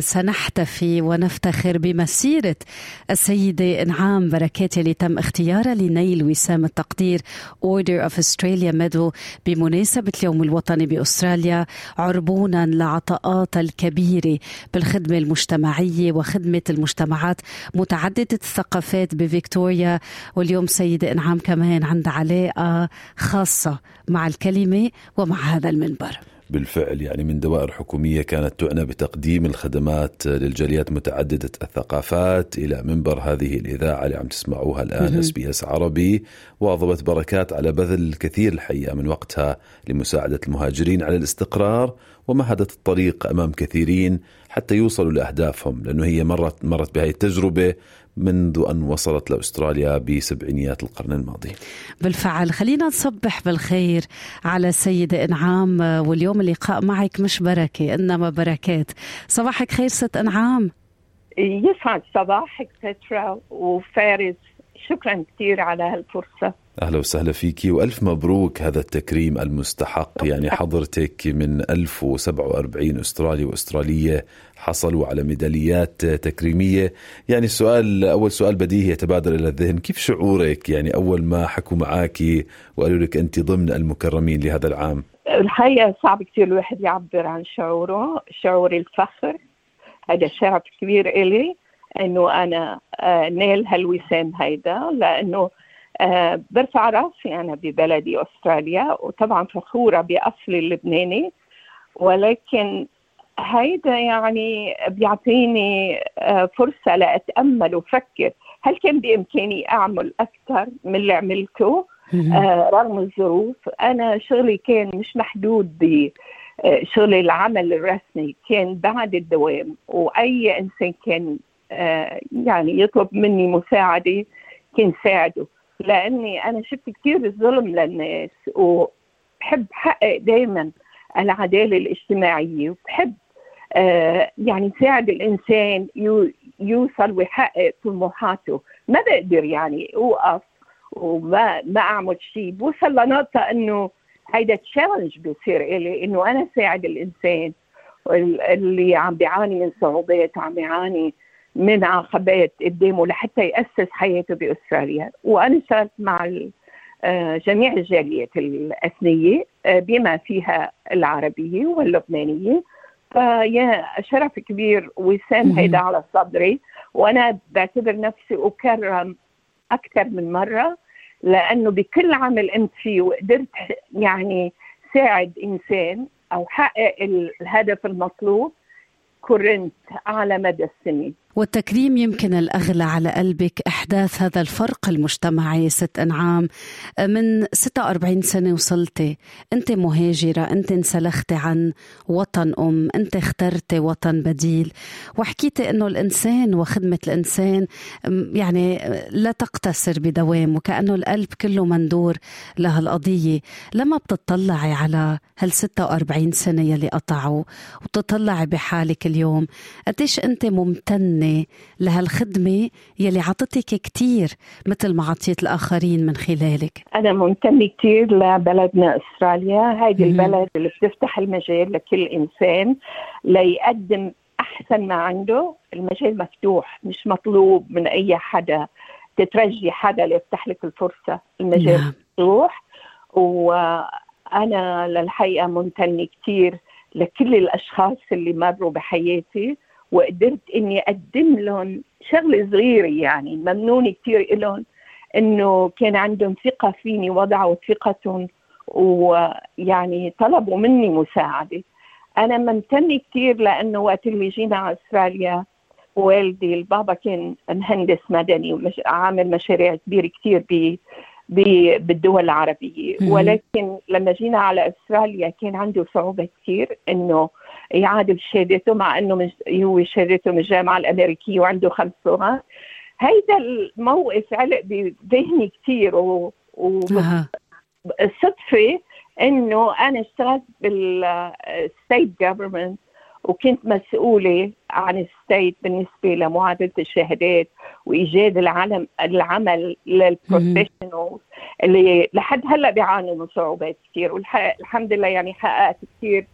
سنحتفي ونفتخر بمسيرة السيدة إنعام بركات اللي تم اختيارها لنيل وسام التقدير Order of Australia Medal بمناسبة اليوم الوطني بأستراليا عربونا لعطاءاتها الكبيرة بالخدمة المجتمعية وخدمة المجتمعات متعددة الثقافات بفيكتوريا. واليوم سيدة إنعام كمان عندها علاقة خاصة مع الكلمة ومع هذا المنبر. بالفعل يعني من دوائر حكومية كانت تعنى بتقديم الخدمات للجاليات متعددة الثقافات إلى منبر هذه الإذاعة اللي عم تسمعوها الآن SBS عربي. واظبت بركات على بذل الكثير الحقيقة من وقتها لمساعدة المهاجرين على الاستقرار ومهدت الطريق أمام كثيرين حتى يوصلوا لأهدافهم لأنه هي مرت مرت بهذه التجربة منذ أن وصلت لأستراليا بسبعينيات القرن الماضي. بالفعل خلينا نصبح بالخير على السيدة إنعام واليوم اللقاء معك مش بركة إنما بركات. صباحك خير ست إنعام. يسعد صباحك سترا وفارس. شكرا كثير على هالفرصة. أهلا وسهلا فيكي وألف مبروك هذا التكريم المستحق. يعني حضرتك من 1047 أسترالي وأسترالية حصلوا على ميداليات تكريمية. يعني السؤال أول سؤال بديهي يتبادر إلى الذهن. كيف شعورك؟ يعني أول ما حكوا معك وقالوا لك أنت ضمن المكرمين لهذا العام. الحقيقة صعب كثير الواحد يعبر عن شعوره شعور الفخر. هذا شرف كبير إلي. إنه أنا آه، نيل هالوسام هيدا لأنه آه، برفع رأسي أنا ببلدي أستراليا وطبعا فخورة باصلي اللبناني ولكن هيدا يعني بيعطيني آه، فرصة لأتأمل وفكر. هل كان بإمكاني أعمل أكثر من اللي عملته؟ رغم الظروف أنا شغلي كان مش محدود ب شغل العمل الرسمي كان بعد الدوام وأي إنسان كان يعني يطلب مني مساعدة كنت ساعده. لأني أنا شفت كثير الظلم للناس وبحب حقق دائما العدالة الاجتماعية وبحب آه يعني ساعد الإنسان يوصل ويحقق طموحاته. ما بقدر يعني أوقف وما ما أعمل شيء. بوصل لنقطة إنه هيدا تشالنج بصير إلي إنه أنا ساعد الإنسان اللي عم بيعاني من صعوبات وعم بيعاني من عقبات قدامه لحتى يأسس حياته بأستراليا. وأنا اشتغلت مع آه، جميع الجاليات الأثنية آه، بما فيها العربية واللبنانية. فيا شرف كبير وسام هيدا على صدري. وأنا بعتبر نفسي أكرم أكثر من مرة لأنه بكل عمل قمت فيه وقدرت يعني ساعد إنسان أو حقق الهدف المطلوب كرنت على مدى السنين. والتكريم يمكن الأغلى على قلبك إحداث هذا الفرق المجتمعي. ست أنعام من 46 سنة وصلتي. أنت مهاجرة أنت انسلختي عن وطن أم أنت اخترتي وطن بديل. وحكيتي أنه الإنسان وخدمة الإنسان يعني لا تقتصر بدوام وكأنه القلب كله مندور لهالقضية. لما بتطلعي على هال 46 سنة يلي قطعوا وتطلعي بحالك اليوم قديش أنت ممتنة ممتنة لهالخدمة يلي عطتك كتير مثل ما عطيت الآخرين من خلالك. أنا ممتنة كتير لبلدنا أستراليا. هيدي البلد اللي بتفتح المجال لكل إنسان ليقدم أحسن ما عنده. المجال مفتوح مش مطلوب من أي حدا تترجي حدا ليفتح لك الفرصة. المجال نعم. مفتوح. وأنا للحقيقة ممتنة كتير لكل الأشخاص اللي مروا بحياتي. وقدرت إني أقدم لهم شغلة صغيرة يعني ممنونة كثير لهم إنه كان عندهم ثقة فيني وضعوا ثقتهم ويعني طلبوا مني مساعدة. أنا ممتنة كثير لأنه وقت اللي جينا على أستراليا والدي البابا كان مهندس مدني وعامل مشاريع كبيرة كثير بالدول العربية. ولكن لما جينا على أستراليا كان عنده صعوبة كثير إنه يعادل شهادته مع إنه هو شهادته من الجامعة الأمريكية وعنده خمس لغات هيدا الموقف علق بذهني كثير و, و... صدفه إنه أنا اشتغلت بال state government وكنت مسؤولة عن ال state بالنسبة لمعادلة الشهادات وإيجاد العلم العمل لل professionals اللي لحد هلأ بيعانوا من صعوبات كثير والحمد لله يعني حققت كثير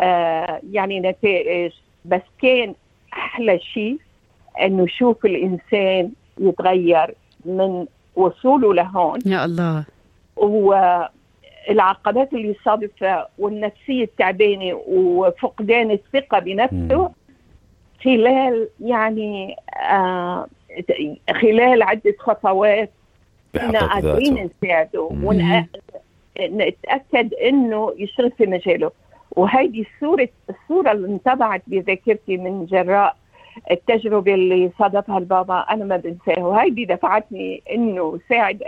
آه يعني نتائج. بس كان أحلى شيء إنه شوف الإنسان يتغير من وصوله لهون. يا الله. والعقبات اللي صادفها والنفسية التعبانة وفقدان الثقة بنفسه خلال يعني آه خلال عدة خطوات كنا قادرين نساعده ونتاكد إنه يشتغل في مجاله. وهيدي الصورة الصورة اللي انطبعت بذاكرتي من جراء التجربة اللي صادفها البابا أنا ما بنساها وهيدي دفعتني إنه ساعد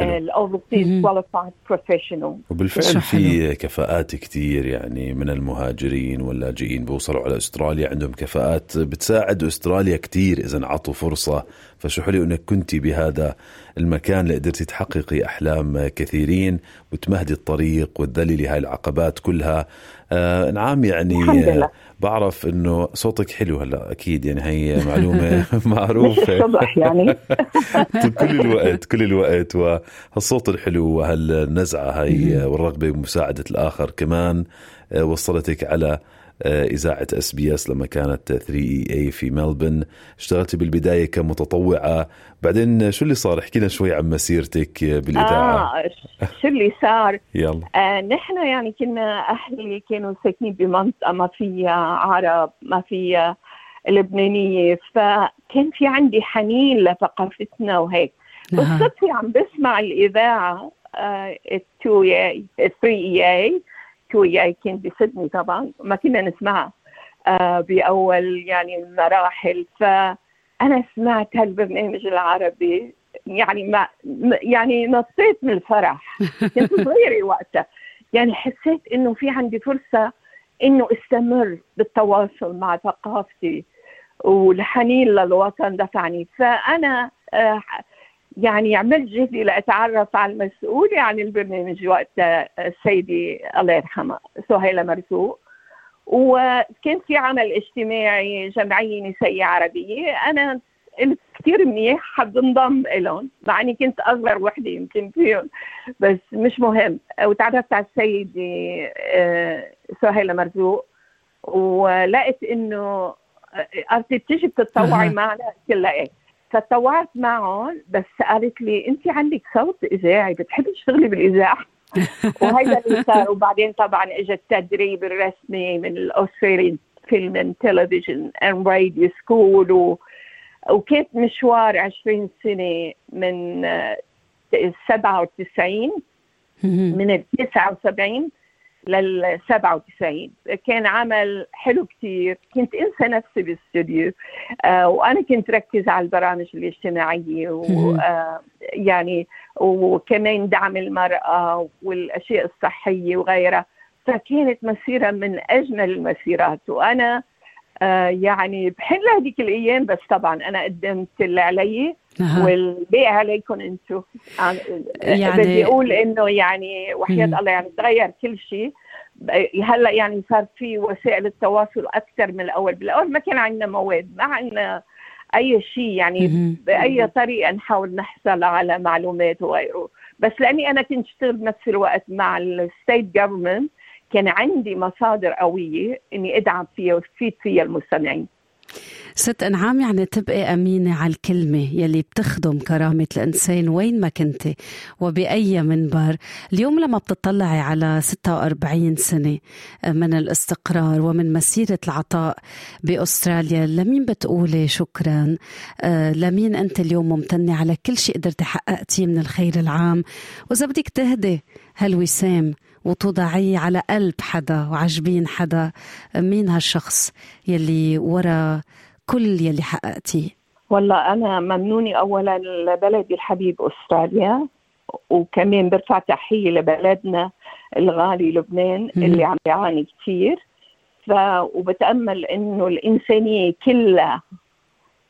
ال overseas qualified professional وبالفعل في كفاءات كثير يعني من المهاجرين واللاجئين بوصلوا على أستراليا عندهم كفاءات بتساعد أستراليا كثير إذا انعطوا فرصة. فشو حلو إنك كنتي بهذا المكان لقدرتي تحققي أحلام كثيرين وتمهدي الطريق وتذللي هاي العقبات كلها. آه نعم يعني بعرف إنه صوتك حلو هلأ أكيد يعني هي معلومة معروفة. الصبح يعني. كل الوقت كل الوقت وهالصوت الحلو وهالنزعة هي والرغبة بمساعدة الآخر كمان آه، وصلتك على إذاعة SBS لما كانت 3 EA في ملبن. اشتغلتي بالبداية كمتطوعة. بعدين شو اللي صار؟ احكي لنا شوي عن مسيرتك بالإذاعة. آه شو اللي صار؟ يلا. آه نحن يعني كنا أهلي كانوا ساكنين بمنطقة ما فيها عرب ما فيها لبنانية. فكان في عندي حنين لثقافتنا وهيك. بالصدفة عم بسمع الإذاعة 2 إي 3 اي أي كان بسدني طبعا. ما كنا نسمعها آه بأول يعني المراحل. فأنا سمعت هالبرنامج العربي يعني ما يعني نطيت من الفرح. كنت صغيرة وقتها. يعني حسيت إنه في عندي فرصة إنه أستمر بالتواصل مع ثقافتي والحنين للوطن دفعني. فأنا آه يعني عملت جهدي لأتعرف على المسؤوله عن البرنامج وقتها السيده الله يرحمها سهيلة مرزوق. وكان في عمل اجتماعي جمعيه نسائيه عربيه أنا قلت كثير منيح حب انضم لهم مع إني كنت أصغر وحدة يمكن فيهم بس مش مهم. وتعرفت على السيده آه، سهيلة مرزوق. ولقيت إنه قالت بتيجي بتتطوعي معنا قلت فتطوعت معهم بس قالت لي انت عندك صوت إذاعي بتحبي تشتغلي بالإذاعة؟ وهذا اللي صار. وبعدين طبعا اجى التدريب الرسمي من ال Australian Film and Television and Radio School و... وكانت مشوار 20 سنة من 97 من ال 79 لل 97 كان عمل حلو كثير كنت انسى نفسي بالاستوديو آه وأنا كنت ركز على البرامج الاجتماعية ويعني آه وكمان دعم المرأة والأشياء الصحية وغيرها. فكانت مسيرة من أجمل المسيرات. وأنا آه يعني بحن لهذيك الأيام بس طبعا أنا قدمت اللي علي والباقي عليكم أنتم يعني بدي أقول إنه يعني وحياة الله يعني تغير كل شيء. هلأ يعني صار في وسائل التواصل أكثر من الأول. بالأول ما كان عندنا مواد ما عندنا أي شيء يعني بأي طريقة نحاول نحصل على معلومات وغيره. بس لأني أنا كنت أشتغل بنفس الوقت مع ال state government كان عندي مصادر قوية إني أدعم فيها وافيد فيها المستمعين. ست أنعام يعني تبقي أمينة على الكلمة يلي بتخدم كرامة الإنسان وين ما كنتي وبأي منبر. اليوم لما بتطلعي على 46 سنة من الاستقرار ومن مسيرة العطاء بأستراليا لمين بتقولي شكرا؟ آه، لمين أنت اليوم ممتنة على كل شيء قدرتي حققتيه من الخير العام؟ وإذا بدك تهدي هالوسام وتوضعيه على قلب حدا وعجبين حدا مين هالشخص يلي ورا كل يلي حققتيه؟ والله أنا ممنونة أولا لبلدي الحبيب أستراليا وكمان برفع تحية لبلدنا الغالي لبنان اللي عم بيعاني كثير ف وبتأمل إنه الإنسانية كلها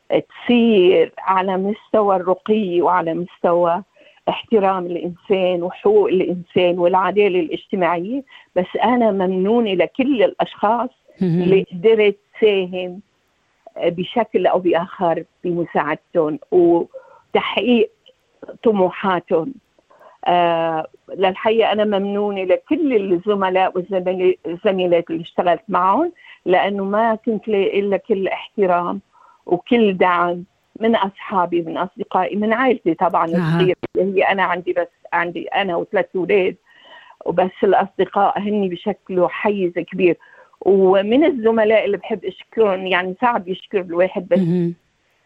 تصير على مستوى الرقي وعلى مستوى احترام الإنسان وحقوق الإنسان والعدالة الاجتماعية بس أنا ممنونة لكل الأشخاص اللي قدرت تساهم بشكل أو بآخر بمساعدتهم وتحقيق طموحاتهم. آه للحقيقة أنا ممنونة لكل الزملاء والزميلات اللي اشتغلت معهم لأنه ما كنت لاقي إلا كل احترام وكل دعم من أصحابي من أصدقائي من عائلتي طبعا الصغيره هي أنا عندي بس عندي أنا وثلاث أولاد وبس الأصدقاء هني بشكلوا حيز كبير. ومن الزملاء اللي بحب اشكرهم يعني صعب يشكر الواحد بس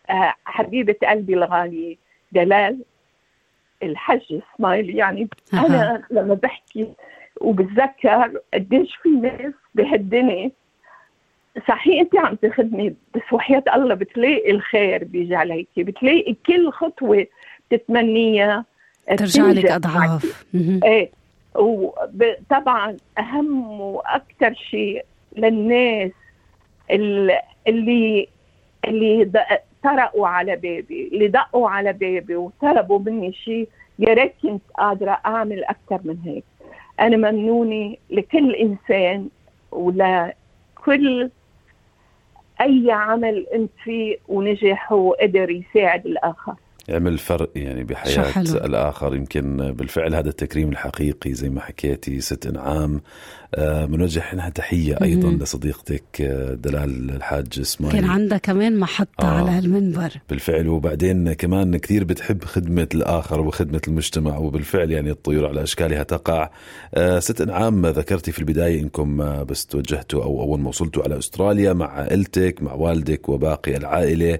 آه حبيبة قلبي الغاليه دلال الحج إسماعيل. يعني أنا لما بحكي وبتذكر قديش في ناس بهالدنيا صحيح أنت عم تخدمي بس وحياة الله بتلاقي الخير بيجي عليك بتلاقي كل خطوة بتتمنيها ترجع لك أضعاف. إيه وطبعا أهم وأكثر شيء للناس اللي اللي طرقوا على بابي اللي دقوا على بابي وطلبوا مني شيء يا ريت كنت قادرة أعمل أكثر من هيك. أنا ممنونة لكل إنسان ولكل أي عمل أنت فيه ونجح وقدر يساعد الآخر. يعمل فرق يعني بحياة الآخر. يمكن بالفعل هذا التكريم الحقيقي زي ما حكيتي ست إنعام. بنوجه آه، لها تحية أيضا مم. لصديقتك آه، دلال الحاج إسماعيل. كان عندها كمان محطة آه. على المنبر بالفعل. وبعدين كمان كثير بتحب خدمة الآخر وخدمة المجتمع وبالفعل يعني الطيور على أشكالها تقع. آه ست إنعام ذكرتي في البداية إنكم بس توجهتوا أو أول ما وصلتوا على أستراليا مع عائلتك مع والدك وباقي العائلة.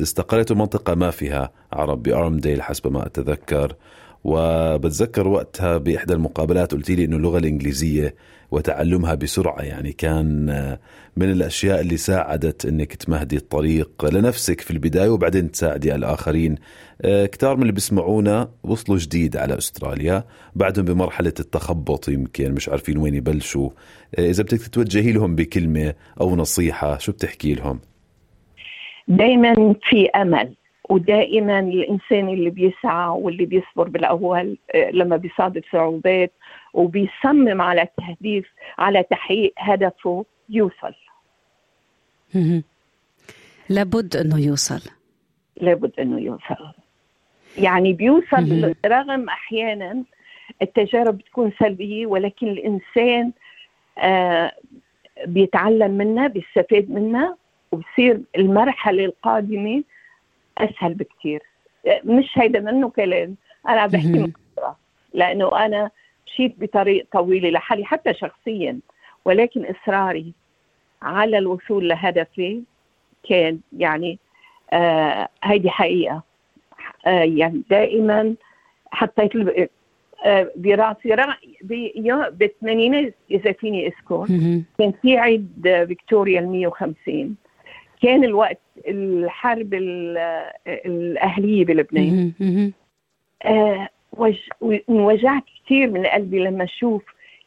استقريتوا منطقة ما فيها. عرب بأرمديل حسب ما أتذكر. وبتذكر وقتها بإحدى المقابلات قلت لي أنه اللغة الإنجليزية وتعلمها بسرعة. يعني كان آه، من الأشياء اللي ساعدت أنك تمهدي الطريق لنفسك في البداية وبعدين تساعدي الآخرين. آه، كتار من اللي بيسمعونا وصلوا جديد على أستراليا بعدهم بمرحلة التخبط يمكن مش عارفين وين يبلشوا. إذا بدك تتوجهي لهم بكلمة أو نصيحة شو بتحكي لهم؟ دائما في أمل ودائما الإنسان اللي بيسعى واللي بيصبر بالأول آه، لما بيصادف صعوبات وبيصمم على تهديف على تحقيق هدفه يوصل. لابد إنه يوصل. لابد إنه يوصل. يعني بيوصل رغم أحيانا التجارب بتكون سلبية ولكن الإنسان آه بيتعلم منها بيستفاد منها وبصير المرحلة القادمة أسهل بكثير مش هيدا منه كلام. أنا بحكي من لأنه أنا مشيت بطريق طويلة لحالي حتى شخصيا. ولكن إصراري على الوصول لهدفي كان يعني آه هيدي حقيقة. آه يعني دائما حطيت آه براسي بالثمانينات إذا فيني أذكر. كان في عيد فيكتوريا ال 150 كان الوقت الحرب الأهلية بلبنان. آه كثير من قلبي لما أشوف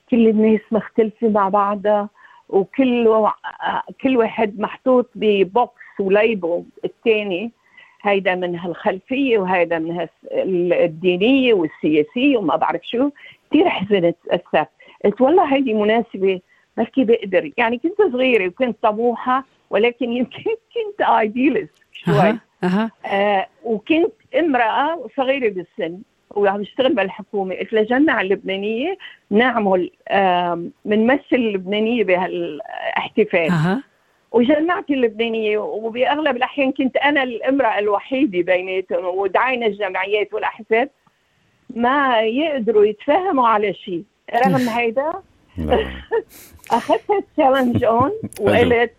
كل الناس مختلفة مع بعضها وكل كل واحد محطوط ببوكس وليبل الثاني هيدا من هالخلفية وهيدا من الدينية والسياسية وما بعرف شو. كثير حزنت تأثرت قلت والله هيدي مناسبة بركي بقدر؟ يعني كنت صغيرة وكنت طموحة ولكن يمكن كنت ايديالست شوي أه. أه. آه وكنت امرأة صغيرة بالسن وعم اشتغل بالحكومة قلت لجنة اللبنانية نعمل آه بنمثل اللبنانية بهالاحتفال أه. وجمعت اللبنانية وبأغلب الأحيان كنت أنا الامرأة الوحيدة بيناتهم ودعينا الجمعيات والأحزاب ما يقدروا يتفاهموا على شيء رغم هيدا نعم. أخذت ال challenge on وقلت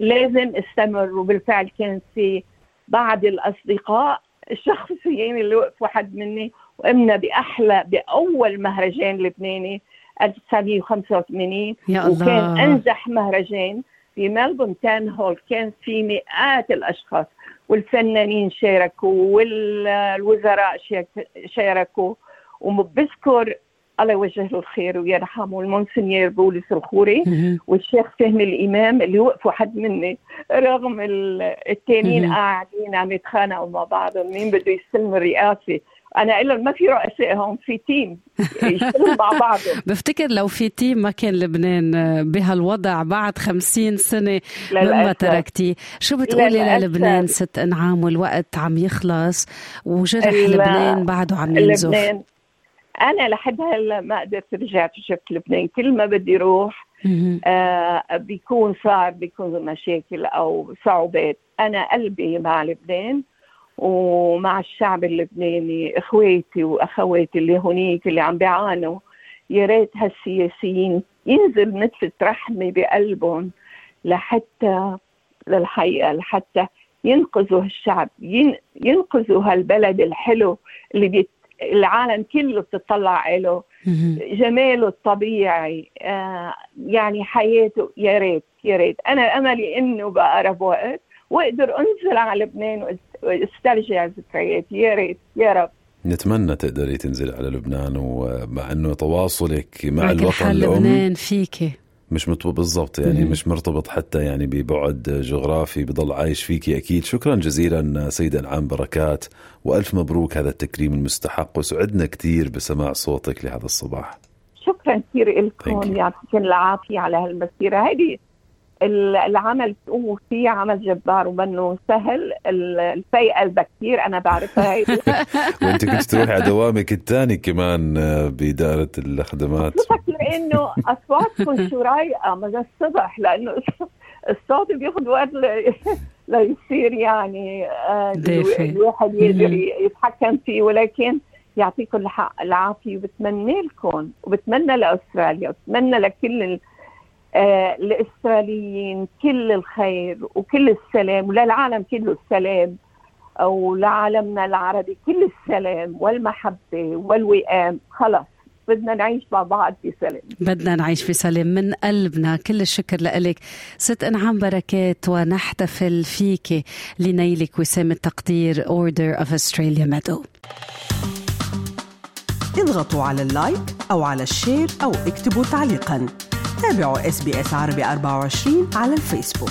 لازم استمر وبالفعل كان في بعض الأصدقاء الشخصيين اللي وقفوا حد مني وقمنا بأحلى بأول مهرجان لبناني 1985 يا الله. وكان أنجح مهرجان في Melbourne Town Hall كان في مئات الأشخاص والفنانين شاركوا والوزراء شاركوا وبذكر الله يوجه له الخير ويرحمه المونسنيور بولس الخوري والشيخ فهمي الإمام اللي وقفوا حد مني رغم التانيين قاعدين عم يتخانقوا مع بعضهم مين بده يستلم الرئاسة؟ أنا الا ما في رؤساء هون في team يشتغلوا مع بعضهم بفتكر لو في team ما كان لبنان بهالوضع بعد خمسين سنة مما تركتي. شو بتقولي للبنان؟ ست أنعام والوقت عم يخلص وجرح لبنان بعده عم ينزف. لبنان أنا لحد هلا ما قدرت رجعت شفت لبنان كل ما بدي روح آه بيكون صار بيكون مشاكل أو صعوبات. أنا قلبي مع لبنان ومع الشعب اللبناني إخواتي وأخواتي اللي هونيك اللي عم بيعانوا يا ريت هالسياسيين ينزل نتفة رحمة بقلبهم لحتى للحقيقة لحتى ينقذوا الشعب ينقذوا هالبلد الحلو اللي بيت العالم كله بتطلع له جماله الطبيعي آه يعني حياته يا ريت يا ريت. أنا أملي إنه بقرب وقت وأقدر أنزل على لبنان وأسترجع ذكرياتي. يا ريت يا رب. نتمنى تقدري تنزلي على لبنان ومع إنه تواصلك مع الوطن الأم. لبنان فيكي. مش مرتبط بالضبط يعني. مش مرتبط حتى يعني ببعد جغرافي بضل عايش فيكي أكيد. شكرا جزيلا سيدة انعام بركات وألف مبروك هذا التكريم المستحق وسعدنا كثير بسماع صوتك لهذا الصباح. شكرا كثير لكم يعطيكم العافية على هالمسيرة. هذه العمل تقوموا فيه عمل جبار ومنه سهل. الفيقة البكير أنا بعرفها هي وأنت كنت تروحي على دوامك الثاني كمان آه، بإدارة الخدمات. لأنه أصواتكم شو رايقة من الصبح لأنه الصوت بياخذ وقت ليصير يعني آه، الواحد يقدر يتحكم فيه. ولكن يعطيكم الحق العافية وبتمنى لكم وبتمنى لأستراليا وبتمنى لكل آه الاستراليين كل الخير وكل السلام وللعالم كله السلام ولعالمنا العربي كل السلام والمحبة والوئام. خلص بدنا نعيش مع بعض في سلام. بدنا نعيش في سلام من قلبنا. كل الشكر لك ست أنعام بركات ونحتفل فيك لنيلك وسام التقدير Order of Australia Medal. اضغطوا على ال like أو على ال share أو اكتبوا تعليقاً. تابعوا SBS عربي 24 على الفيسبوك